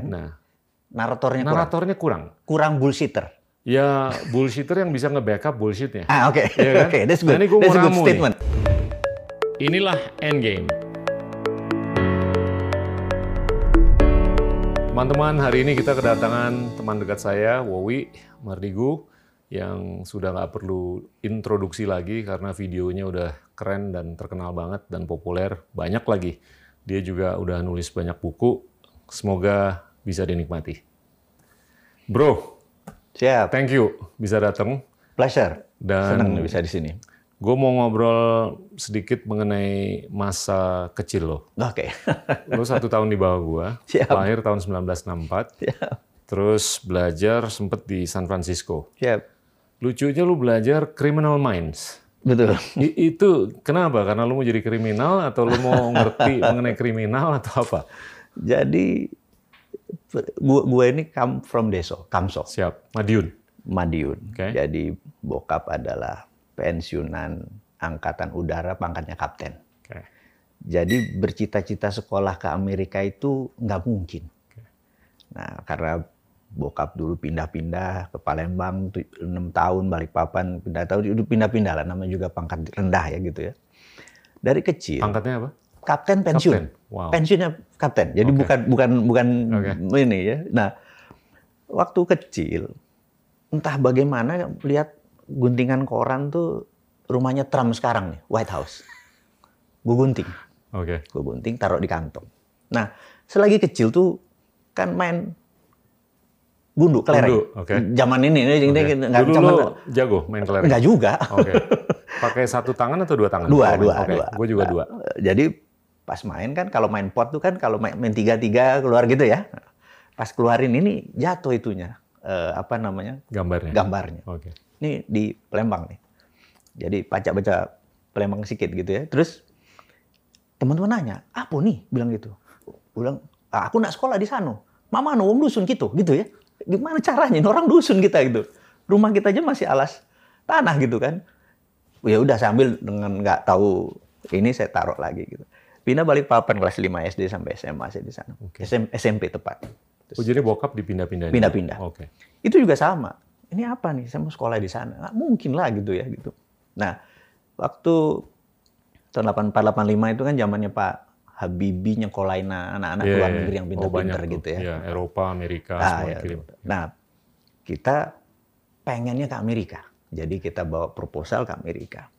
keren. Nah, Naratornya kurang. naratornya kurang. Kurang bullshitter. Ya bullshitter yang bisa nge-backup bullshitnya. Ah, oke. Iya kan? Oke, that's Nah, good. ini gua mau that's a good ramu nih. statement. Inilah Endgame. Teman-teman, hari ini kita kedatangan teman dekat saya, Wowi Mardigu, yang sudah nggak perlu introduksi lagi karena videonya udah keren dan terkenal banget dan populer. Banyak lagi. Dia juga udah nulis banyak buku. Semoga bisa dinikmati. Bro, Siap. thank you bisa datang. Pleasure. Dan Senang bisa di sini. Gue mau ngobrol sedikit mengenai masa kecil lo. Oke. Lo satu tahun di bawah gue, Siap. lahir tahun 1964, Siap. terus belajar sempet di San Francisco. Siap. Lucunya lu belajar Criminal Minds. Betul. I- itu kenapa? Karena lu mau jadi kriminal atau lu mau ngerti mengenai kriminal atau apa? Jadi gua, gua ini come from Deso, Kamso, Siap, Madiun. Madiun. Oke. Jadi bokap adalah pensiunan angkatan udara pangkatnya kapten. Oke. Jadi bercita-cita sekolah ke Amerika itu nggak mungkin. Nah, karena bokap dulu pindah-pindah ke Palembang tu- enam tahun, balik papan pindah tahun, itu pindah-pindah lah, namanya juga pangkat rendah ya gitu ya. Dari kecil, Pangkatnya apa? Kapten pensiun, Kapten. Wow. pensiunnya kapten. Jadi Oke. bukan bukan bukan Oke. ini ya. Nah, waktu kecil, entah bagaimana lihat guntingan koran tuh rumahnya Trump sekarang nih, White House. Gue gunting Oke. gue gunting taruh di kantong. Nah, selagi kecil tuh kan main gundu kelereng. Gundu, oke. Zaman ini ini Oke. nggak Dulu zaman jago main kelereng? nggak juga. Oke. Pakai satu tangan atau dua tangan? Dua, dua, Oke, dua. Gue juga dua. Jadi pas main kan kalau main pot tuh kan kalau main, main tiga tiga keluar gitu ya. Pas keluarin ini jatuh itunya Eh, apa namanya Gambarnya. gambarnya. Oke. Ini di Palembang nih. Jadi baca-baca Palembang sedikit gitu ya. Terus teman-teman nanya, apa nih? Bilang gitu. Bilang, "Ah, aku nak sekolah di sana. Mama no, wong dusun gitu, gitu ya. Gimana caranya? Orang dusun kita gitu. Rumah kita aja masih alas tanah gitu kan. Ya udah sambil dengan nggak tahu ini saya taruh lagi gitu. Pindah balik papan kelas 5 SD sampai SMA saya di sana. Oke. SM SMP tepat. Oh, jadi bokap dipindah-pindah? Pindah-pindah. Oke. itu juga sama. Ini apa nih? Saya mau sekolah di sana. Nggak mungkin lah gitu ya gitu. Nah, waktu tahun 84 85 itu kan zamannya Pak Habibie nyekolahin anak-anak Iya, luar iya. negeri yang Oh, banyak tuh. gitu ya. Iya, Eropa, Amerika, Ah, semua ya. kirim. Nah, kita pengennya ke Amerika. Jadi kita bawa proposal ke Amerika.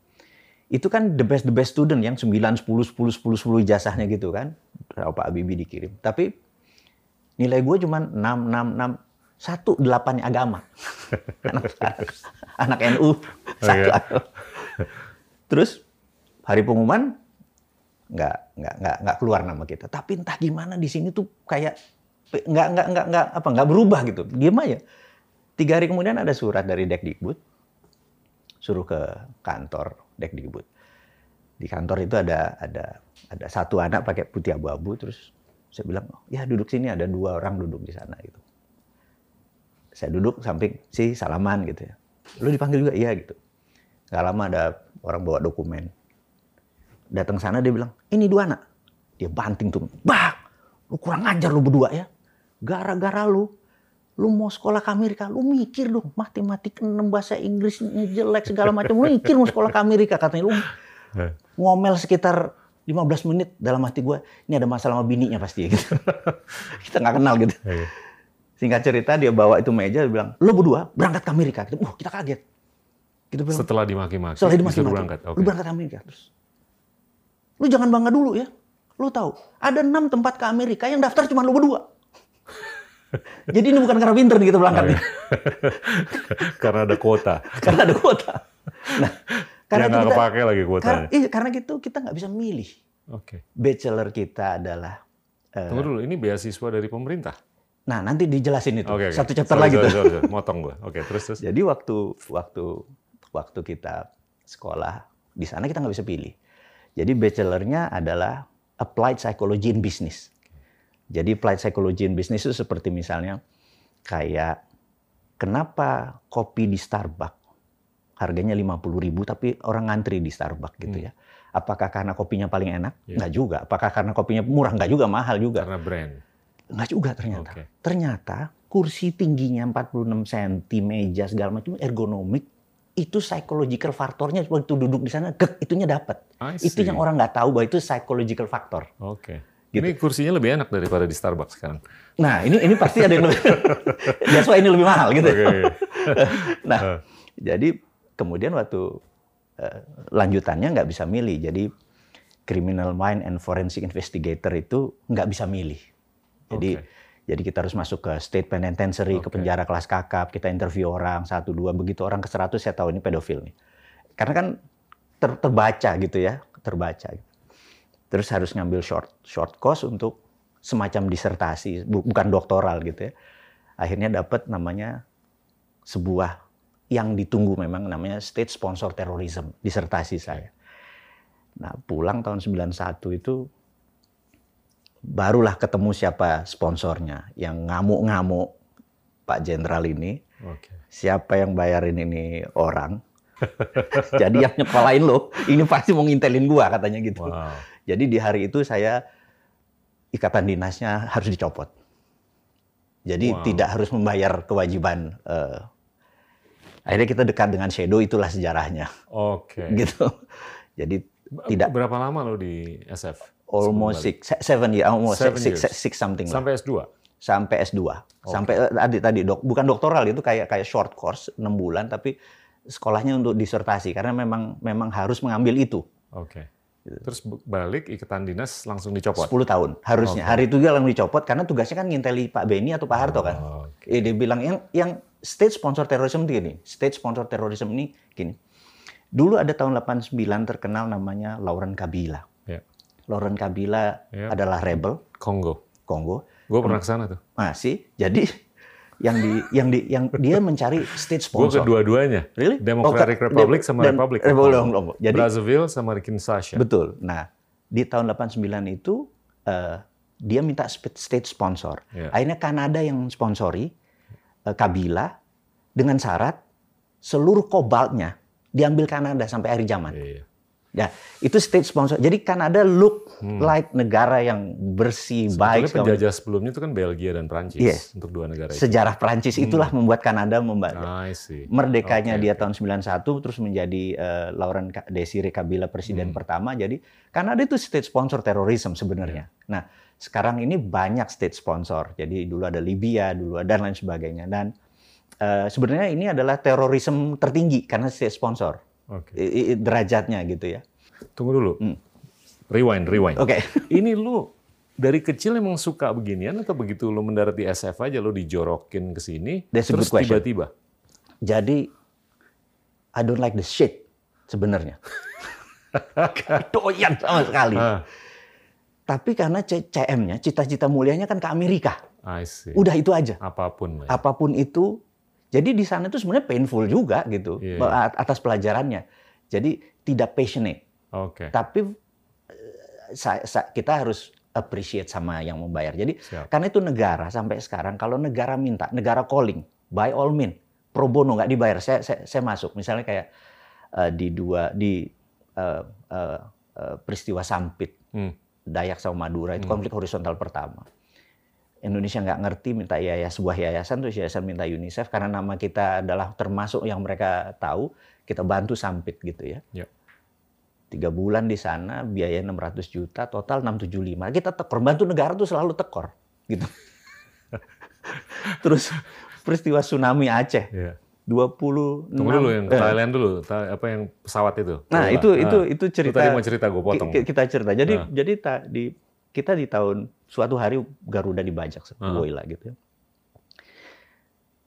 Itu kan the best the best student yang 9 10 10 10 10 ijazahnya gitu kan. Pak Habibie dikirim. Tapi nilai gue cuma 6 6 6 satu delapannya agama. anak, anak NU satu. Oke. agama. Terus hari pengumuman nggak nggak nggak nggak keluar nama kita. Tapi entah gimana di sini tuh kayak nggak nggak nggak nggak apa nggak berubah gitu. Diam aja. Tiga hari kemudian ada surat dari Dekdikbud suruh ke kantor Dekdikbud. Di kantor itu ada ada ada satu anak pakai putih abu-abu terus saya bilang ya duduk sini ada dua orang duduk di sana gitu. Saya duduk samping si salaman gitu ya. Lu dipanggil juga iya gitu. Gak lama ada orang bawa dokumen. Datang sana dia bilang, ini dua anak. Dia banting tuh. Bah, lu kurang ajar lu berdua ya. Gara-gara lu, lu mau sekolah ke Amerika, lu mikir dong. Matematik 6 bahasa Inggris jelek segala macam. Lu mikir mau sekolah ke Amerika. Katanya lu Eh, ngomel sekitar 15 menit dalam hati gue. Ini ada masalah sama bininya pasti gitu. Kita nggak kenal gitu. oke. Singkat cerita dia bawa itu meja dia bilang, "Lu berdua berangkat ke Amerika." Kita, "Wah, kita kaget." Kita bilang, Setelah dimaki-maki, "Setelah dimaki-maki, berangkat. Oke. lu berangkat ke Amerika." Terus, "Lu jangan bangga dulu ya. Lu tahu, ada enam tempat ke Amerika yang daftar cuma lu berdua." Jadi ini bukan karena pinter nih kita berangkatnya, Karena ada kuota. karena ada kuota. Nah, karena Yang nggak kepake lagi karena, kuotanya. iya, karena gitu kita nggak bisa milih. Oke. Bachelor kita adalah eh, Tunggu dulu, ini beasiswa dari pemerintah? Nah, nanti dijelasin itu. Oke. Satu chapter Sorry, lagi sorry, tuh. sorry, sorry. Motong gue. Oke, terus terus. Jadi waktu waktu waktu kita sekolah di sana kita nggak bisa pilih. Jadi bachelornya adalah applied psychology in business. Jadi applied psychology in business itu seperti misalnya kayak kenapa kopi di Starbucks harganya 50.000 ribu tapi orang ngantri di Starbucks gitu ya. Apakah karena kopinya paling enak? Nggak juga. Apakah karena kopinya murah? Nggak juga, mahal juga. Karena brand. Enggak juga ternyata. Oke. Ternyata kursi tingginya 46 cm, meja segala macam ergonomik itu psychological faktornya waktu duduk di sana gek itunya dapat. Itu yang orang nggak tahu bahwa itu psychological factor. Oke. Gitu. Ini kursinya lebih enak daripada di Starbucks sekarang. Nah, ini ini pasti ada yang lebih That's why ini lebih mahal gitu. Oke. Nah, Eh. jadi kemudian waktu eh, lanjutannya nggak bisa milih. Jadi criminal mind and forensic investigator itu nggak bisa milih. Jadi Oke. jadi kita harus masuk ke state penitentiary, ke Oke. penjara kelas kakap, kita interview orang satu dua begitu orang ke 100 saya tahu ini pedofil nih. Karena kan ter- terbaca gitu ya, terbaca. Terus harus ngambil short short course untuk semacam disertasi, bu- bukan doktoral gitu ya. Akhirnya dapat namanya sebuah yang ditunggu memang namanya state sponsor terrorism, disertasi saya. Nah, pulang tahun 91 itu barulah ketemu siapa sponsornya yang ngamuk-ngamuk Pak Jenderal ini. Oke. Siapa yang bayarin ini orang? Jadi yang nyekolahin lo, ini pasti mau ngintelin gua katanya gitu. Wow. Jadi di hari itu saya ikatan dinasnya harus dicopot. Jadi Wow. tidak harus membayar kewajiban. eh, akhirnya kita dekat dengan Shadow itulah sejarahnya, Oke. gitu. Jadi tidak Berapa lama lo di SF? almost six, se- seven years, almost Seven six, years. six something lah. Sampai S2? sampai S2. Sampai eh, tadi tadi dok, bukan doktoral itu kayak kayak short course 6 bulan tapi sekolahnya untuk disertasi karena memang memang harus mengambil itu. Oke. Gitu. Terus balik ikatan dinas langsung dicopot? 10 tahun harusnya. Oke. Hari itu dia langsung dicopot karena tugasnya kan nginteli Pak Beni atau Pak Harto kan. Oh, Oke. Eh, dia bilang yang yang state sponsor terorisme gini. State sponsor terorisme ini gini. Dulu ada tahun 89 terkenal namanya Lauren Kabila. Ya. Lauren Kabila Ya. adalah rebel Kongo. Kongo. Gue pernah ke sana tuh. Masih. Jadi yang di yang di yang dia mencari state Gue sponsor. kedua-duanya. Really? Democratic Oh, Republic sama dan- Republic. Congo. Jadi Brazzaville sama Kinshasa. betul. Nah, di tahun 89 itu eh, dia minta state sponsor. Ya. Akhirnya Kanada yang sponsori eh, Kabila dengan syarat seluruh kobaltnya diambil Kanada sampai akhir zaman. Iya. Ya, itu state sponsor. Jadi Kanada look like negara yang bersih, Hmm. Sebetulnya baik. penjajah sebelumnya itu kan Belgia dan Prancis Yes. untuk dua negara itu. Sejarah Prancis itulah membuat Kanada membantu. See. Merdekanya Oke, dia tahun 91 terus menjadi eh, Laurent Desire Kabila Hmm. presiden pertama. Jadi Kanada itu state sponsor terorisme sebenarnya. Iya. Nah, sekarang ini banyak state sponsor. Jadi dulu ada Libya, dulu ada dan lain sebagainya. Dan eh, sebenarnya ini adalah terorisme tertinggi karena state sponsor. I- derajatnya gitu ya. Tunggu dulu. Hmm. Rewind, rewind. Oke. Ini lu dari kecil emang suka beginian atau begitu lu mendarat di SF aja lu dijorokin ke sini terus tiba-tiba Jadi I don't like the shit sebenarnya. Doyan sama sekali. Ah, Tapi karena CM-nya, cita-cita mulianya kan ke Amerika. I see. Udah itu aja. Apa pun ya. Apa pun itu. Jadi di sana itu sebenarnya painful juga gitu Iya, at- atas pelajarannya. Jadi tidak passionate. Oke. Tapi eh, sa- sa- kita harus appreciate sama yang membayar. Jadi Siap. karena itu negara sampai sekarang kalau negara minta, negara calling, by all mean, pro bono nggak dibayar, saya, saya, saya masuk. Misalnya kayak eh, di dua di eh, eh, eh, peristiwa Sampit, Hmm. Dayak sama Madura itu Hmm. konflik horizontal pertama. Indonesia nggak ngerti minta yayasan sebuah yayasan terus yayasan minta UNICEF karena nama kita adalah termasuk yang mereka tahu kita bantu Sampit gitu ya. Ya. Tiga bulan di sana biaya 600 juta total 675 kita tekor bantu negara tuh selalu tekor gitu. terus peristiwa tsunami Aceh Iya. 26 Tunggu dulu yang ke eh, Thailand dulu. Apa yang pesawat itu? Nah, itu itu Ah. itu Lu cerita tadi mau cerita gue potong. Ki- Kita cerita. Jadi Ah. jadi ta- di kita di tahun suatu hari Garuda dibajak Ah. Woyla gitu ya.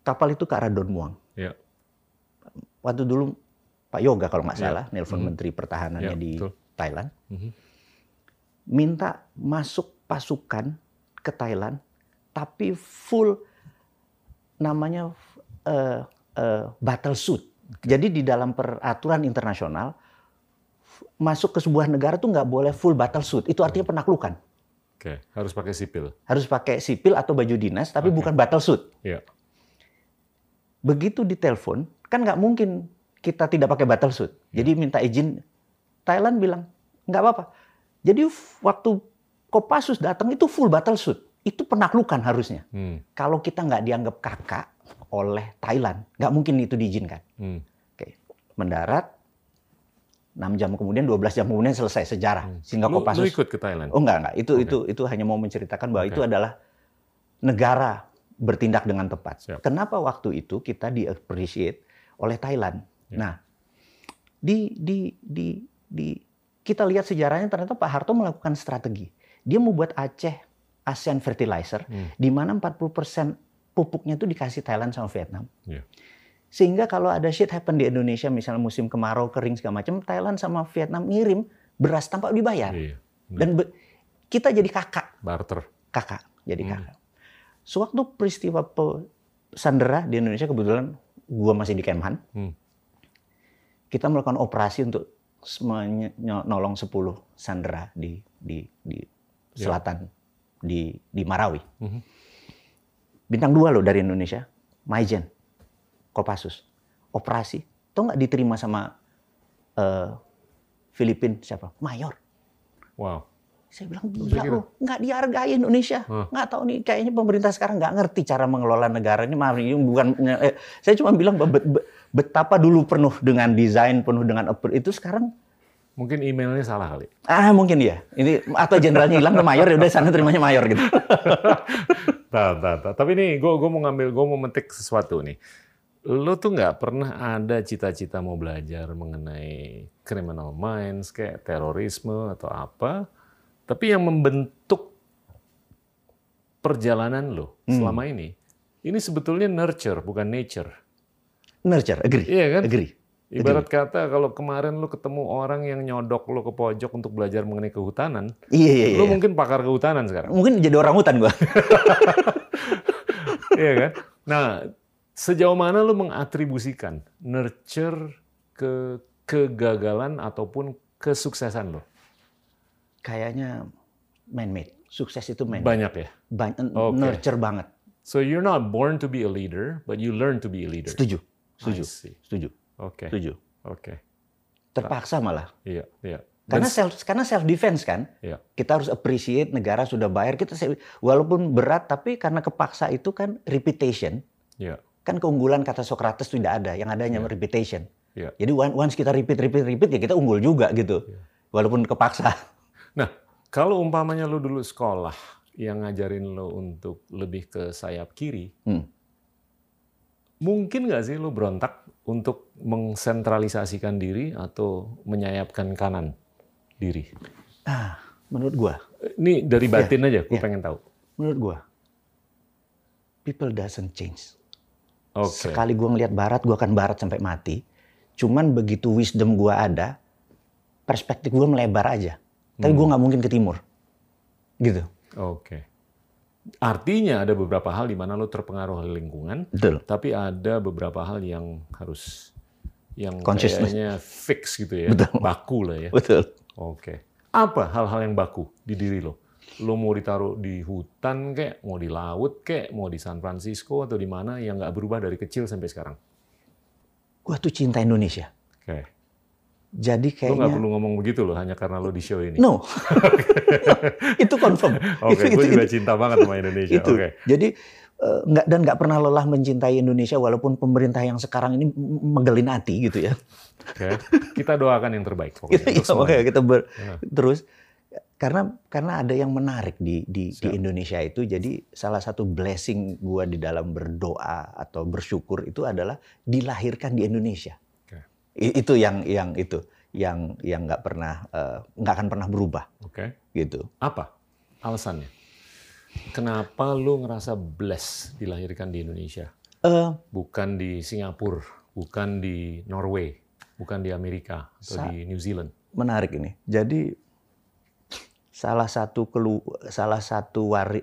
Kapal itu ke arah Don Muang. Iya. Waktu dulu Pak Yoga kalau nggak Iya. salah nelpon Mhm. Menteri Pertahanannya Iya, di betul. Thailand Mhm. minta masuk pasukan ke Thailand tapi full namanya eh, eh, battle suit. Jadi di dalam peraturan internasional masuk ke sebuah negara tuh nggak boleh full battle suit. Itu artinya penaklukan. Oke, harus pakai sipil. Harus pakai sipil atau baju dinas, tapi Oke. bukan battle suit. Iya. Begitu ditelepon, kan nggak mungkin kita tidak pakai battle suit. Jadi minta izin. Thailand bilang nggak apa-apa. Jadi waktu Kopassus datang itu full battle suit. itu penaklukan harusnya. Hmm. Kalau kita nggak dianggap kakak oleh Thailand, nggak mungkin itu diizinkan. Hmm. Oke, mendarat 6 jam kemudian, 12 jam kemudian selesai sejarah. Sehingga Hmm. Lu, lu Kopassus ikut ke Thailand? Oh enggak enggak, itu Oke. itu itu hanya mau menceritakan bahwa Oke. itu adalah negara bertindak dengan tepat. Siap. Kenapa waktu itu kita di appreciate oleh Thailand? Ya. Nah, di di di di kita lihat sejarahnya ternyata Pak Harto melakukan strategi. Dia membuat Aceh ASEAN Fertilizer Hmm. di mana 40% pupuknya itu dikasih Thailand sama Vietnam. Iya. Sehingga kalau ada shit happen di Indonesia, misalnya musim kemarau, kering segala macam, Thailand sama Vietnam ngirim beras tanpa dibayar. Iya. Dan be- kita jadi kakak, Barter. kakak, jadi Hmm. kakak. Sewaktu peristiwa pe- Sandera di Indonesia kebetulan gua masih di Kemhan, Hmm. kita melakukan operasi untuk s- menye- nolong 10 Sandera di di di Ya. selatan di di Marawi. Mhm. Bintang dua loh dari Indonesia, Maijen, Kopassus, operasi, tuh nggak diterima sama eh, Filipin siapa? Mayor. Wow. Saya bilang gila gitu? loh, nggak dihargai Indonesia. Hah. Nggak tahu nih, kayaknya pemerintah sekarang nggak ngerti cara mengelola negara ini. Maaf, ini bukan. Eh, saya cuma bilang betapa dulu penuh dengan desain, penuh dengan itu sekarang Mungkin emailnya salah kali. ah mungkin ya. Ini atau jenderalnya hilang ke mayor ya udah sana terimanya mayor gitu. Nah, nah, nah. Tapi nih, gue gue mau ngambil, gue mau metik sesuatu nih. Lo tuh nggak pernah ada cita-cita mau belajar mengenai criminal minds, kayak terorisme atau apa, tapi yang membentuk perjalanan lo Hmm. selama ini, ini sebetulnya nurture bukan nature. Nurture, agree. Iya kan? Agree. Ibarat kata kalau kemarin lo ketemu orang yang nyodok lo ke pojok untuk belajar mengenai kehutanan, Iya, iya, iya. lo mungkin pakar kehutanan sekarang. Mungkin jadi orang hutan gua. Iya kan? Nah, sejauh mana lu mengatribusikan nurture ke kegagalan ataupun kesuksesan lo? Kayaknya man-made. Sukses itu man-made. Banyak ya. Ban- Oke. Nurture banget. So you're not born to be a leader, but you learn to be a leader. Setuju. Setuju. Setuju. Oke, Setuju. oke. Terpaksa malah. Iya, iya. Karena self karena self defense kan. Iya. Kita harus appreciate negara sudah bayar kita walaupun berat tapi karena kepaksa itu kan reputation. Iya. Kan keunggulan kata Socrates tidak ada, yang ada hanya Iya. reputation. Iya. Jadi once kita repeat repeat repeat ya kita unggul juga gitu. Iya. Walaupun kepaksa. Nah, kalau umpamanya lu dulu sekolah yang ngajarin lo untuk lebih ke sayap kiri, Hmm. mungkin nggak sih lu berontak untuk mengsentralisasikan diri atau menyayapkan kanan diri? Ah, menurut gua, Ini dari batin aja, gue iya. pengen tahu. menurut gua people doesn't change. Oke. Sekali gua ngelihat barat, gua akan barat sampai mati. Cuman begitu wisdom gua ada, perspektif gua melebar aja. Tapi Hmm. gua nggak mungkin ke timur. Gitu. Oke. Artinya ada beberapa hal di mana lo terpengaruh oleh lingkungan, Betul. tapi ada beberapa hal yang harus yang kayaknya fix gitu ya, Betul. baku lah ya. Betul. Oke. Apa hal-hal yang baku di diri lo? Lo mau ditaruh di hutan kek, mau di laut kek, mau di San Francisco atau di mana yang nggak berubah dari kecil sampai sekarang? Gua tuh cinta Indonesia. Oke. Jadi Lo nggak kayaknya perlu ngomong begitu loh, hanya karena lo di show ini. no. itu confirm. Oke, Itu- gue itu- juga cinta banget sama Indonesia. itu. Oke. Jadi eh, nggak dan nggak pernah lelah mencintai Indonesia walaupun pemerintah yang sekarang ini m- megelin hati gitu ya. Oke. Kita doakan yang terbaik pokoknya. Iya, semuanya. makanya kita ber- Ya. terus karena karena ada yang menarik di di, di. Indonesia itu jadi salah satu blessing gua di dalam berdoa atau bersyukur itu adalah dilahirkan di Indonesia. Oke. I- Itu yang yang itu yang yang nggak pernah eh, nggak akan pernah berubah Oke. gitu. Apa alasannya? Kenapa lu ngerasa blessed dilahirkan di Indonesia? Eh, Bukan di Singapura, bukan di Norway, bukan di Amerika atau di New Zealand. menarik ini. Jadi salah satu kelu salah satu wari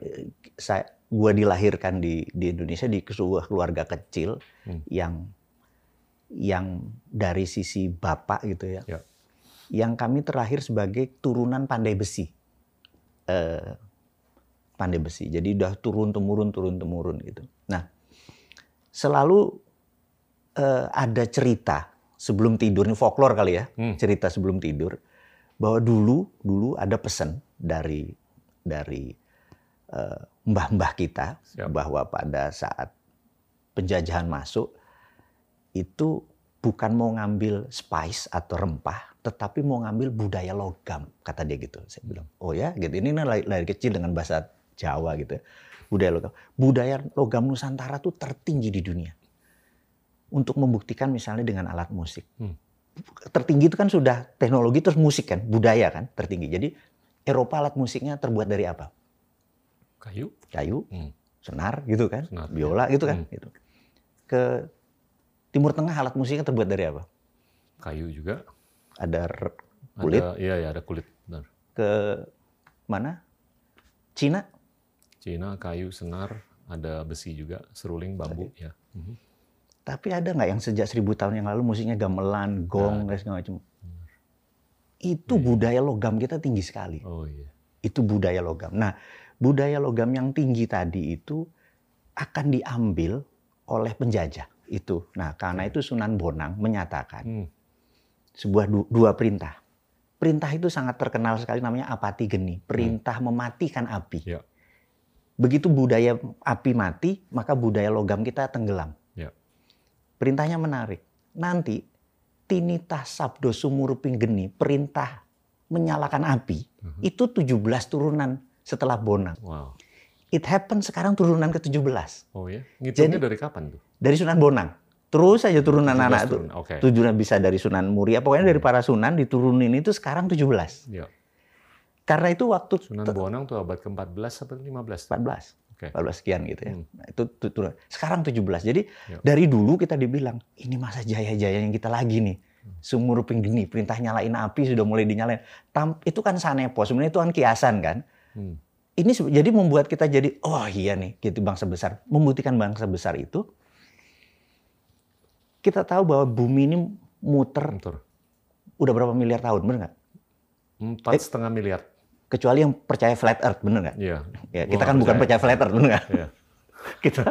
saya gua dilahirkan di di Indonesia di sebuah keluarga kecil Hmm. yang yang dari sisi bapak gitu ya. Ya. Yang kami terlahir sebagai turunan pandai besi. Eh, pandai besi. Jadi udah turun temurun turun temurun gitu. Nah, selalu eh, ada cerita sebelum tidur ini folklore kali ya Hmm. cerita sebelum tidur bahwa dulu dulu ada pesan dari dari eh, mbah-mbah kita Siap. bahwa pada saat penjajahan masuk itu bukan mau ngambil spice atau rempah, tetapi mau ngambil budaya logam, kata dia gitu. Saya bilang, oh ya, gitu. Ini dari, dari kecil dengan bahasa Jawa gitu. ya. Budaya logam. Budaya logam Nusantara tuh tertinggi di dunia. Untuk membuktikan misalnya dengan alat musik. Hmm. Tertinggi itu kan sudah teknologi terus musik kan, budaya kan tertinggi. Jadi Eropa alat musiknya terbuat dari apa? Kayu. Kayu, Hmm. senar gitu kan, Senar, biola gitu kan. Hmm. Gitu. Ke Timur Tengah alat musiknya terbuat dari apa? Kayu juga. Ada kulit. Ada, iya, ya, ada kulit. Benar. Ke mana? Cina Cina, kayu, senar, ada besi juga, seruling, bambu. Ya. Mhm. Tapi ada nggak yang sejak seribu tahun yang lalu musiknya gamelan, gong, dan segala macam? Itu budaya logam kita tinggi sekali. Oh iya. Itu budaya logam. Nah, budaya logam yang tinggi tadi itu akan diambil oleh penjajah itu. Nah, karena itu Sunan Bonang menyatakan Hmm. sebuah du- dua perintah. Perintah itu sangat terkenal sekali namanya apati geni, perintah mematikan api. Ya. Begitu budaya api mati, maka budaya logam kita tenggelam. Ya. Perintahnya menarik. Nanti tinita sabdo sumuruping geni, perintah menyalakan api, Mhm. itu 17 turunan setelah Bonang. Wow. It happen sekarang turunan ke-17 Oh ya. Ngitungnya Jadi- dari kapan tuh? dari Sunan Bonang. Terus saja turunan 17 anak itu. turun. Oke. Tujuan bisa dari Sunan Muria, pokoknya dari para sunan diturunin itu sekarang 17. Ya. Karena itu waktu Sunan Bonang tuh abad ke-14 atau 15? 14. 14 sekian gitu ya. Hmm. Nah, itu turun. Sekarang 17. Jadi Ya. dari dulu kita dibilang ini masa jaya-jaya yang kita lagi nih. Sumur ruping geni, perintah nyalain api sudah mulai dinyalain. Tam, itu kan sanepo, sebenarnya itu kan kiasan kan. Hmm. Ini jadi membuat kita jadi oh iya nih gitu bangsa besar. Membuktikan bangsa besar itu kita tahu bahwa bumi ini muter Bentar. udah berapa miliar tahun, bener nggak? Empat setengah miliar. Kecuali yang percaya flat earth, bener nggak? Iya. Ya, kita kan bukan percaya. percaya flat earth, bener nggak? Iya. kita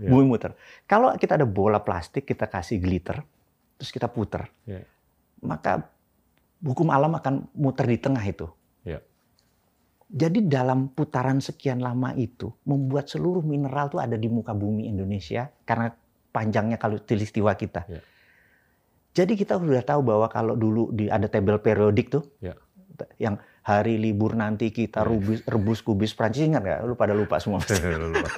bumi muter. Kalau kita ada bola plastik, kita kasih glitter, terus kita puter, Iya. maka hukum alam akan muter di tengah itu. Iya. Jadi dalam putaran sekian lama itu membuat seluruh mineral tuh ada di muka bumi Indonesia karena panjangnya kalau tulistiwa kita. Iya. Jadi kita sudah tahu bahwa kalau dulu di ada tabel periodik tuh, Iya. yang hari libur nanti kita Iya. rebus, rebus kubis Prancis ingat nggak? Lu pada lupa semua. Lupa.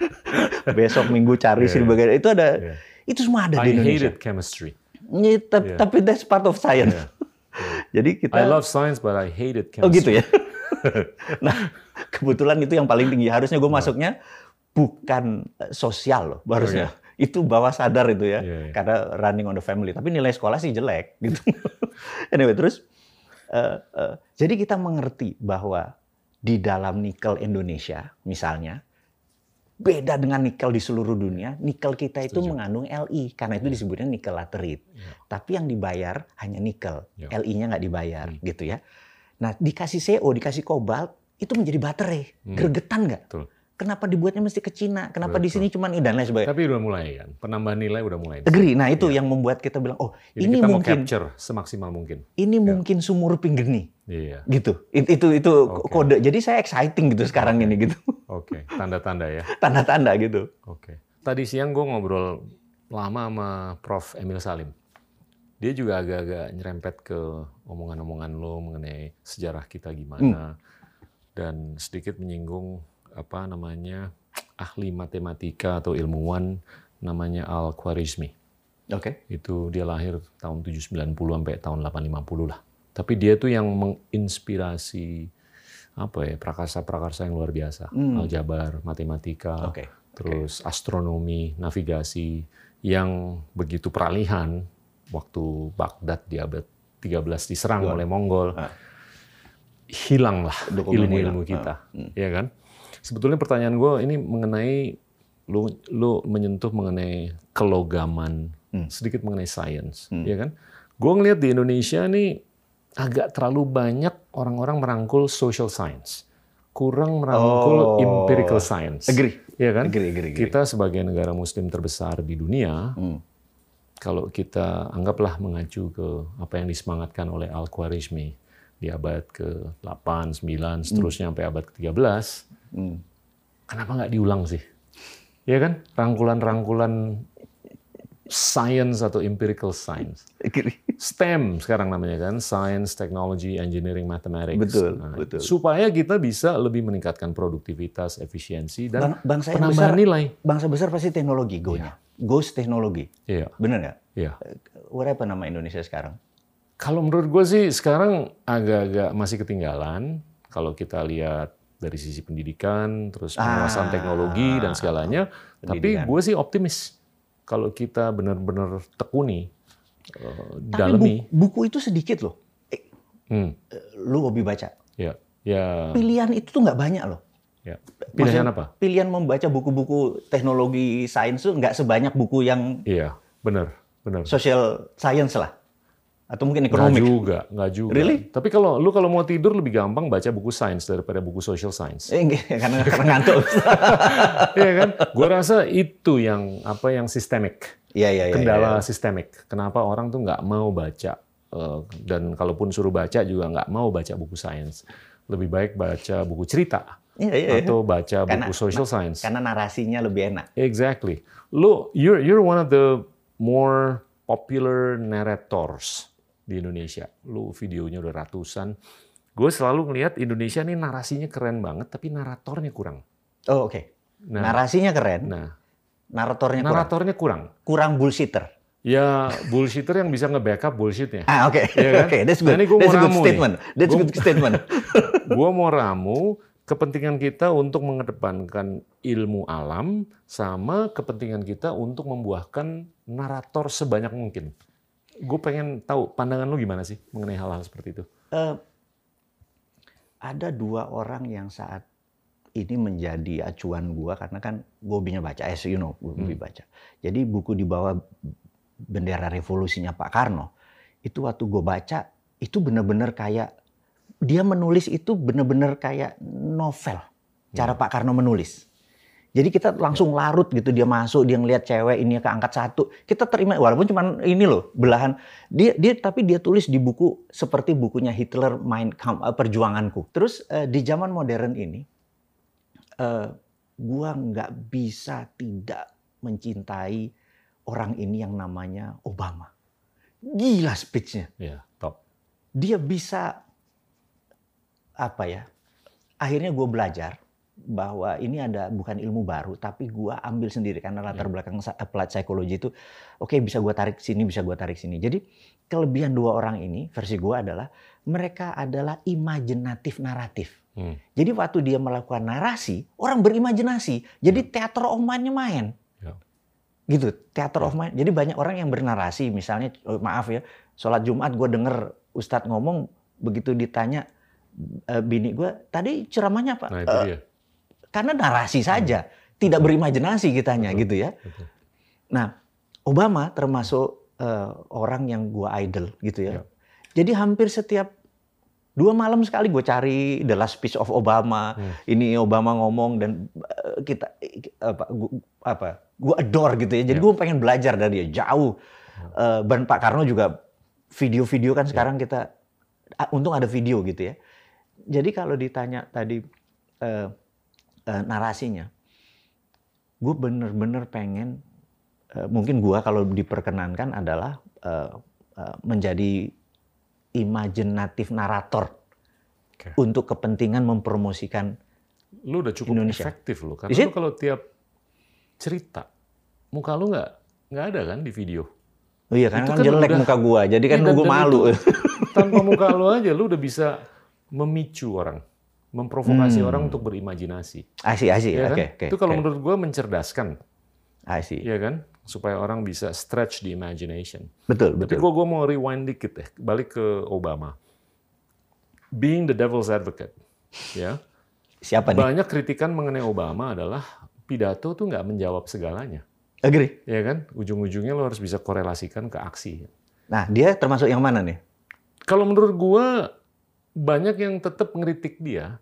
Besok minggu cari Iya, sih bagian itu ada, Iya. itu semua ada I di Indonesia. hated chemistry. Ini tep- Iya. Tapi that's part of science. Iya. Jadi kita I love science, but I hated chemistry. Oh gitu ya. nah, kebetulan itu yang paling tinggi. Harusnya gue masuknya bukan eh, sosial loh, harusnya. Itu bawah sadar itu ya. Iya, iya. Karena running on the family. Tapi nilai sekolah sih jelek gitu. anyway, terus eh, eh, jadi kita mengerti bahwa di dalam nikel Indonesia misalnya beda dengan nikel di seluruh dunia, nikel kita itu Setuju. mengandung Li karena itu disebutnya nikel laterite. Iya. Tapi yang dibayar hanya nikel, Ya. Li-nya nggak dibayar Hmm. gitu ya. Nah dikasih CO, dikasih kobalt itu menjadi baterai, Hmm. gregetan nggak? Kenapa dibuatnya mesti ke Cina? Kenapa di Betul. sini cuma dan lain sebagainya? Tapi udah mulai kan, penambahan nilai udah mulai. Agree. Nah itu Iya. yang membuat kita bilang, oh Jadi ini kita mau mungkin capture semaksimal mungkin. ini Ya. mungkin sumur pinggeni Iya. gitu. It- Itu itu Oke. kode. Jadi saya exciting gitu sekarang Oke. ini gitu. Oke, tanda-tanda ya. Tanda-tanda gitu. Oke. Tadi siang gue ngobrol lama sama Prof. Emil Salim. Dia juga agak-agak nyerempet ke omongan-omongan lo mengenai sejarah kita gimana. Dan sedikit menyinggung apa namanya ahli matematika atau ilmuwan namanya Al-Khwarizmi. Oke. Itu dia lahir tahun 790 sampai tahun 850 lah. Tapi dia tuh yang menginspirasi apa ya prakarsa-prakarsa yang luar biasa, Hmm. aljabar, matematika, Oke. terus astronomi, navigasi yang begitu peralihan waktu Baghdad di abad 13 diserang Betul. oleh Mongol. Ah. Hilanglah ilmu-ilmu kita, Ah. Hmm. ya kan? Sebetulnya pertanyaan gue ini mengenai lu lu menyentuh mengenai kelogaman, Hmm. sedikit mengenai sains, Hmm. ya kan? Gue ngelihat di Indonesia nih agak terlalu banyak orang-orang merangkul social science, kurang merangkul Oh. empirical science, Agree. ya kan? Agree, agree, agree. Kita sebagai negara Muslim terbesar di dunia, Hmm. kalau kita anggaplah mengacu ke apa yang disemangatkan oleh Al Khwarizmi di abad ke-8, 9, seterusnya sampai abad ke-13, Hmm. kenapa nggak diulang sih? Ya kan? Rangkulan-rangkulan science atau empirical science. STEM sekarang namanya kan, science, technology, engineering, mathematics. Betul, Nah, betul. Supaya kita bisa lebih meningkatkan produktivitas, efisiensi, dan Bang- bangsa penambahan besar, nilai. bangsa besar pasti teknologi go-nya. Goes teknologi. Iya, Bener nggak? iya. What apa nama Indonesia sekarang? Kalau menurut gue sih sekarang agak-agak masih ketinggalan. Kalau kita lihat dari sisi pendidikan, terus penguasaan Ah, teknologi dan segalanya. Tapi pendidikan. gue sih optimis kalau kita benar-benar tekuni, eh, Tapi dalami. bu- buku itu sedikit loh. Eh, Hmm, lu hobi baca. ya, ya, Pilihan itu tuh nggak banyak loh. ya. Pilihan Maksudnya, apa? Pilihan membaca buku-buku teknologi sains tuh nggak sebanyak buku yang Iya, benar, benar. social science lah. Atau mungkin Nggak ekonomi. juga, nggak juga. Really? Tapi kalau lu kalau mau tidur lebih gampang baca buku sains daripada buku social science. Eh, nggak, karena, karena ngantuk. Iya kan? Gue rasa itu yang apa yang sistemik. Iya, iya, iya. kendala iya. sistemik. Kenapa orang tuh nggak mau baca eh, dan kalaupun suruh baca juga nggak mau baca buku sains. Lebih baik baca buku cerita Iya, iya, iya. atau baca Karena- buku social science. Karena narasinya lebih enak. Exactly. Lu you're you're one of the more popular narrators di Indonesia. Lu videonya udah ratusan. Gue selalu ngelihat Indonesia nih narasinya keren banget tapi naratornya kurang. Oh, oke. Nah, Narasinya keren, nah naratornya kurang. naratornya kurang. Kurang bullshitter. Ya bullshitter yang bisa nge-backup bullshitnya. Ah, oke. Iya kan? Oke, that's Nah, good. ini gua that's mau a good ramu nih. statement. That's a good statement. Gua mau ramu kepentingan kita untuk mengedepankan ilmu alam sama kepentingan kita untuk membuahkan narator sebanyak mungkin. Gue pengen tahu pandangan lu gimana sih mengenai hal-hal seperti itu. Eh, ada dua orang yang saat ini menjadi acuan gua karena kan gue hobinya baca, as you know, gue hobi Hmm. baca. Jadi buku di bawah bendera revolusinya Pak Karno, itu waktu gue baca, itu bener-bener kayak, dia menulis itu bener-bener kayak novel. Cara Pak Karno menulis. Jadi kita langsung larut gitu, dia masuk, dia ngelihat cewek ini keangkat satu. Kita terima, walaupun cuman ini loh, belahan. Dia, dia tapi dia tulis di buku seperti bukunya Hitler, Mein Kampf, eh, Perjuanganku. Terus eh, di zaman modern ini, eh, gua nggak bisa tidak mencintai orang ini yang namanya Obama. Gila speechnya. Ya, top. Dia bisa apa ya? Akhirnya gue belajar bahwa ini ada bukan ilmu baru, tapi gua ambil sendiri karena latar belakang applied psychology itu, oke bisa gua tarik sini, bisa gua tarik sini. Jadi kelebihan dua orang ini versi gua adalah mereka adalah imajinatif naratif. Hmm. Jadi waktu dia melakukan narasi, orang berimajinasi. Jadi teater of mind-nya main. Ya. Gitu, teater of mind. Jadi banyak orang yang bernarasi, misalnya oh, maaf ya, sholat Jumat gue denger Ustadz ngomong, begitu ditanya e, bini gue, tadi ceramahnya apa? Nah itu "Eh, dia. Karena narasi saja, tidak berimajinasi kitanya Betul, gitu ya. betul. Nah, Obama termasuk eh, orang yang gua idol gitu ya. Ya. Jadi hampir setiap dua malam sekali gue cari the last speech of Obama, Hmm. ini Obama ngomong dan eh, kita apa gua, apa gua adore gitu ya. Jadi Ya. gue pengen belajar dari dia jauh. Dan Pak Karno juga video-video Ya. kan sekarang kita ah, untung ada video gitu ya. Jadi kalau ditanya tadi eh, eh, narasinya, gue bener-bener pengen eh, mungkin gue kalau diperkenankan adalah eh, eh, menjadi imajinatif narator Oke. untuk kepentingan mempromosikan Lu udah cukup Indonesia. efektif lu. Is Karena lu kalau tiap cerita, muka lu nggak nggak ada kan di video. Oh iya kan, Itu kan kan jelek udah- muka gua, jadi kan gua dan malu. itu tanpa muka lu aja lu udah bisa memicu orang, memprovokasi Hmm. orang untuk berimajinasi. I see, I see. Ya kan? oke. itu kalau oke. menurut gua mencerdaskan, I see. ya kan? Supaya orang bisa stretch the imagination. Betul, Tapi betul. gua gua mau rewind dikit deh, balik ke Obama. Being the devil's advocate, ya. Siapa nih? Banyak kritikan mengenai Obama adalah pidato tuh nggak menjawab segalanya, Agree. ya kan? Ujung-ujungnya lo harus bisa korelasikan ke aksi. Nah, dia termasuk yang mana nih? Kalau menurut gua banyak yang tetap ngeritik dia.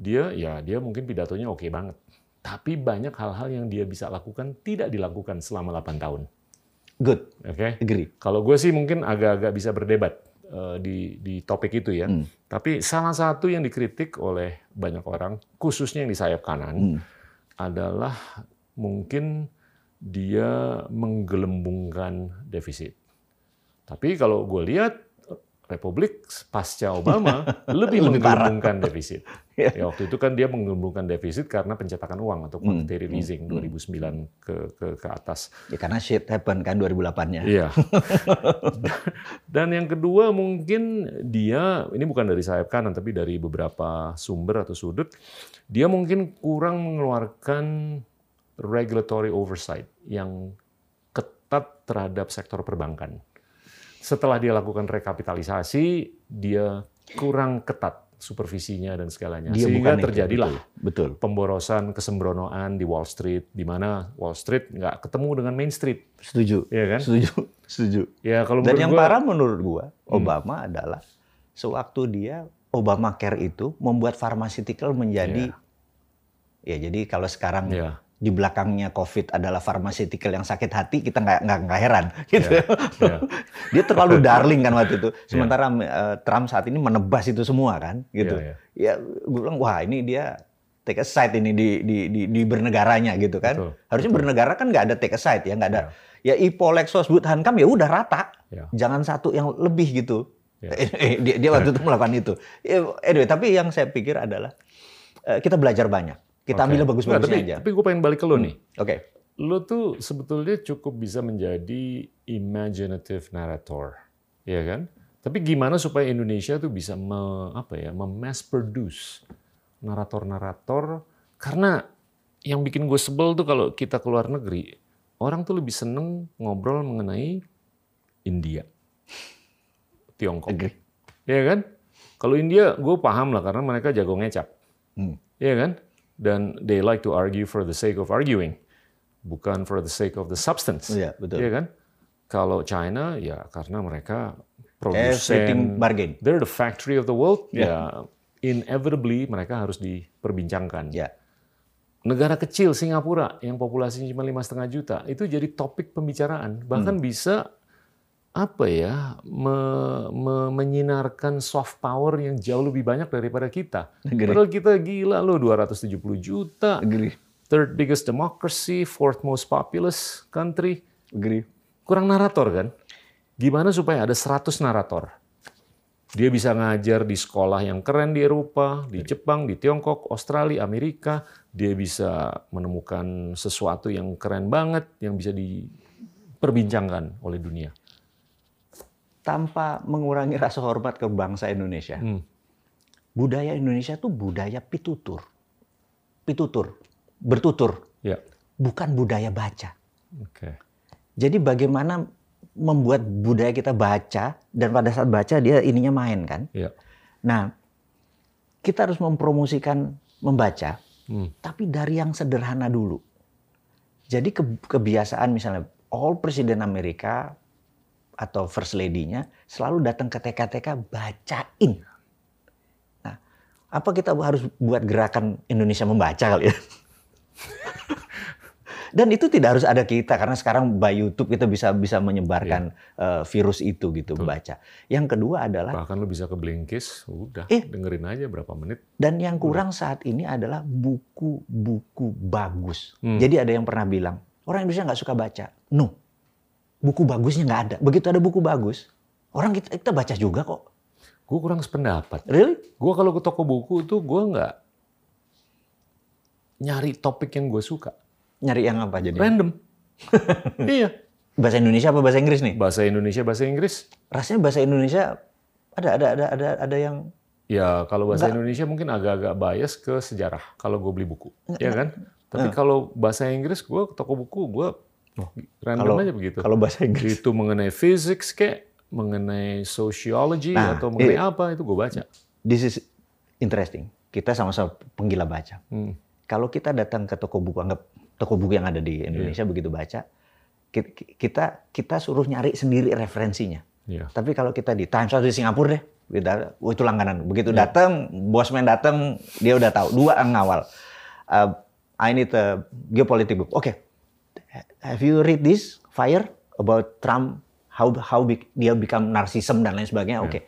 Dia ya dia mungkin pidatonya oke banget. Tapi banyak hal-hal yang dia bisa lakukan tidak dilakukan selama 8 tahun. Good. Oke. Agree. Kalau gue sih mungkin agak-agak bisa berdebat eh, di di topik itu ya. Hmm. Tapi salah satu yang dikritik oleh banyak orang, khususnya yang di sayap kanan, Hmm. adalah mungkin dia menggelembungkan defisit. Tapi kalau gue lihat Republik pasca Obama lebih menggelembungkan defisit. Iya. Ya waktu itu kan dia menggelembungkan defisit karena pencetakan uang atau Hmm, quantitative hmm, easing 2009 ke ke ke atas. Ya karena shit happen kan 2008-nya. Iya. Dan yang kedua mungkin dia ini bukan dari sayap kanan tapi dari beberapa sumber atau sudut dia mungkin kurang mengeluarkan regulatory oversight yang ketat terhadap sektor perbankan. Setelah dia lakukan rekapitalisasi, dia kurang ketat supervisinya dan segalanya. Dia Sehingga bukan itu, terjadilah Betul. pemborosan, kesembronoan di Wall Street, di mana Wall Street nggak ketemu dengan Main Street, Setuju. ya kan? Setuju. Setuju. Ya kalau Dan yang gua- parah menurut gua, Hmm. Obama adalah sewaktu dia Obamacare itu membuat pharmaceutical menjadi ya jadi kalau sekarang Ya. Di belakangnya COVID adalah pharmaceutical yang sakit hati, kita nggak nggak nggak heran gitu. ya. dia terlalu darling kan waktu itu. Sementara eh, Trump saat ini menebas itu semua kan gitu. Ya, Ya, gue bilang wah ini dia take a side ini di di di, di bernegaranya gitu kan. Betul, Harusnya betul. bernegara kan nggak ada take a side ya, nggak ada. Ya IPO, Lexus, Bud Hankam ya udah rata. Ya. Jangan satu yang lebih gitu. Ya. dia, dia waktu itu melakukan itu. Ya, Anyway, tapi yang saya pikir adalah eh, kita belajar banyak. Kita Oke. ambil Nggak, bagus-bagusnya tapi, aja. Tapi gue pengen balik ke lo nih. Oke. Lo tuh sebetulnya cukup bisa menjadi imaginative narrator, ya kan? Tapi gimana supaya Indonesia tuh bisa me, apa ya, memass produce narator-narator? Karena yang bikin gue sebel tuh kalau kita keluar negeri, orang tuh lebih seneng ngobrol mengenai India, Tiongkok. Agree. Iya kan? Kalau India, gue paham lah karena mereka jago ngecap. Hmm. Iya kan? Dan they like to argue for the sake of arguing, bukan for the sake of the substance. Iya, betul. Iya kan? Kalau China, ya karena mereka produsen, bargain. they're the factory of the world, Iya. ya inevitably mereka harus diperbincangkan. Ya. Negara kecil Singapura yang populasinya cuma lima setengah juta itu jadi topik pembicaraan bahkan Hmm. bisa apa ya me- me- menyinarkan soft power yang jauh lebih banyak daripada kita. Padahal kita gila loh 270 juta, Agree. third biggest democracy, fourth most populous country. Agree. Kurang narator kan? Gimana supaya ada 100 narator? Dia bisa ngajar di sekolah yang keren di Eropa, di Jepang, di Tiongkok, Australia, Amerika. Dia bisa menemukan sesuatu yang keren banget, yang bisa diperbincangkan oleh dunia. Tanpa mengurangi rasa hormat ke bangsa Indonesia. Hmm. Budaya Indonesia tuh budaya pitutur. Pitutur. Bertutur. Ya, Bukan budaya baca. oke. Jadi bagaimana membuat budaya kita baca dan pada saat baca dia ininya main kan. Ya, Nah, kita harus mempromosikan membaca, Hmm. tapi dari yang sederhana dulu. Jadi ke- kebiasaan misalnya all presiden Amerika atau first lady-nya selalu datang ke TK-TK bacain. Nah, apa kita harus buat gerakan Indonesia membaca kali ya? Dan itu tidak harus ada kita karena sekarang by YouTube kita bisa bisa menyebarkan eh, virus itu gitu baca. Yang kedua adalah bahkan lu bisa ke Blinkist, udah Eh. dengerin aja berapa menit. Dan yang kurang saat ini adalah buku-buku bagus. Hmm. Jadi ada yang pernah bilang, orang Indonesia nggak suka baca. No, buku bagusnya nggak ada. Begitu ada buku bagus, orang kita, kita baca juga kok. Gue kurang sependapat. Really? Gue kalau ke toko buku tuh gue nggak nyari topik yang gue suka. Nyari yang apa jadi? Random. iya. Bahasa Indonesia apa bahasa Inggris nih? Bahasa Indonesia, bahasa Inggris. Rasanya bahasa Indonesia ada ada ada ada ada yang Ya kalau bahasa Nggak. Indonesia mungkin agak-agak bias ke sejarah kalau gue beli buku. Ya kan? Tapi kalau bahasa Inggris gue ke toko buku gue random kalau aja begitu. kalau bahasa Inggris. Itu mengenai physics kayak, mengenai sociology Nah, atau mengenai i- apa itu gue baca. This is interesting. Kita sama-sama penggila baca. Hmm. Kalau kita datang ke toko buku, anggap toko buku yang ada di Indonesia begitu baca, ki- kita kita suruh nyari sendiri referensinya. Iya. Tapi kalau kita di Times atau di Singapura deh, kita, oh itu langganan. Begitu datang, bosman datang, dia udah tahu. Dua yang ngawal. Uh, I need a geopolitik book. Oke, have you read this Fire about Trump? How how be- dia become narcissism dan lain sebagainya. Ya. Oke.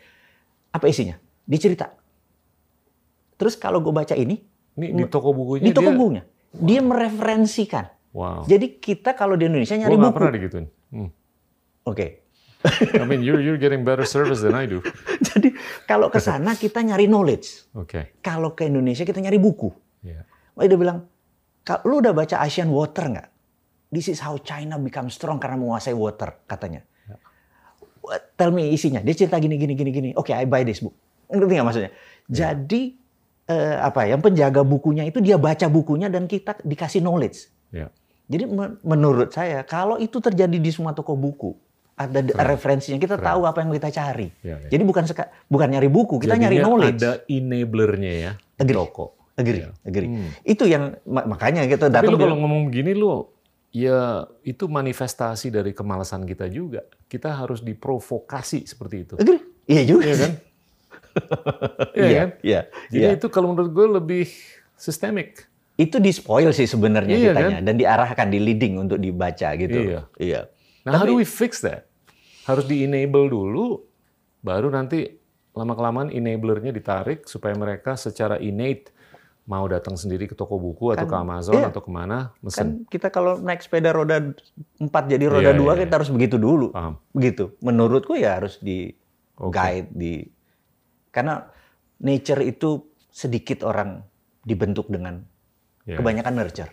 Apa isinya? Dia cerita. Terus kalau gue baca ini Ini di toko bukunya di toko dia. bukunya, dia mereferensikan. Wow. Jadi kita kalau di Indonesia nyari Gue nggak buku. pernah digituin. Hmm. Oke. I mean, you're you're getting better service than I do. Jadi kalau ke sana kita nyari knowledge. Oke. Kalau ke Indonesia kita nyari buku. Iya. Makanya dia bilang, "Kak, lu udah baca Asian Water nggak? This is how China become strong karena menguasai water, katanya. What? Tell me isinya. Dia cerita gini, gini, gini, gini. Oke, I buy this book. Ngerti nggak maksudnya? Jadi, eh, apa ya, yang penjaga bukunya itu dia baca bukunya dan kita dikasih knowledge. Iya. Jadi men- menurut saya, kalau itu terjadi di semua toko buku, ada d- referensinya, kita tahu apa yang kita cari. Iya, iya. Jadi bukan seka- bukan nyari buku, kita nyari Jadinya knowledge. Ada enablernya ya. Agree. Toko. Agree, Iya. agree. Hmm. Itu yang ma- makanya kita Tapi datang lu kalau ngomong begini lu ya itu manifestasi dari kemalasan kita juga. Kita harus diprovokasi seperti itu. Iya juga. Iya kan? Iya Iya, kan? iya. Jadi iya. itu kalau menurut gue lebih sistemik. Itu di spoil sih sebenarnya Iya, kitanya dan diarahkan di leading untuk dibaca gitu. Iya. Iya. Nah, how do we fix that? Harus di-enable dulu, baru nanti lama-kelamaan enablernya ditarik supaya mereka secara innate mau datang sendiri ke toko buku atau ke Amazon iya. atau ke mana, Kan mesen. kita kalau naik sepeda roda 4 jadi roda Iya, 2 iya, kita harus begitu dulu. Paham. Begitu. Menurutku ya harus di Oke. guide di karena nature itu sedikit orang dibentuk dengan Iya. kebanyakan nurture.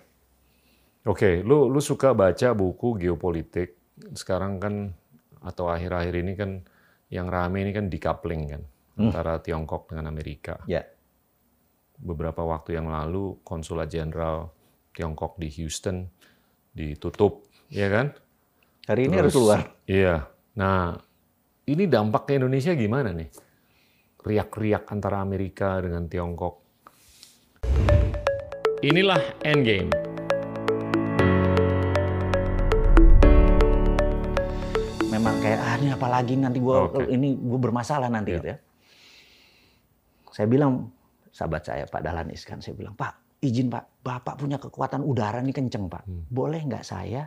Oke, lu lu suka baca buku geopolitik. Sekarang kan atau akhir-akhir ini kan yang rame ini kan decoupling kan antara Tiongkok dengan Amerika. Ya. Beberapa waktu yang lalu konsulat jenderal Tiongkok di Houston ditutup, ya kan? Hari ini harus Terus- keluar. Iya. Nah, ini dampak ke Indonesia gimana nih? Riak-riak antara Amerika dengan Tiongkok. Inilah Endgame. Memang kayak ah ini apalagi nanti gua Oke. ini gua bermasalah nanti Ya. gitu ya. Saya bilang sahabat saya Pak Dahlan Iskan saya bilang, "Pak, izin Pak, Bapak punya kekuatan udara nih kenceng, Pak. Hmm. Boleh nggak saya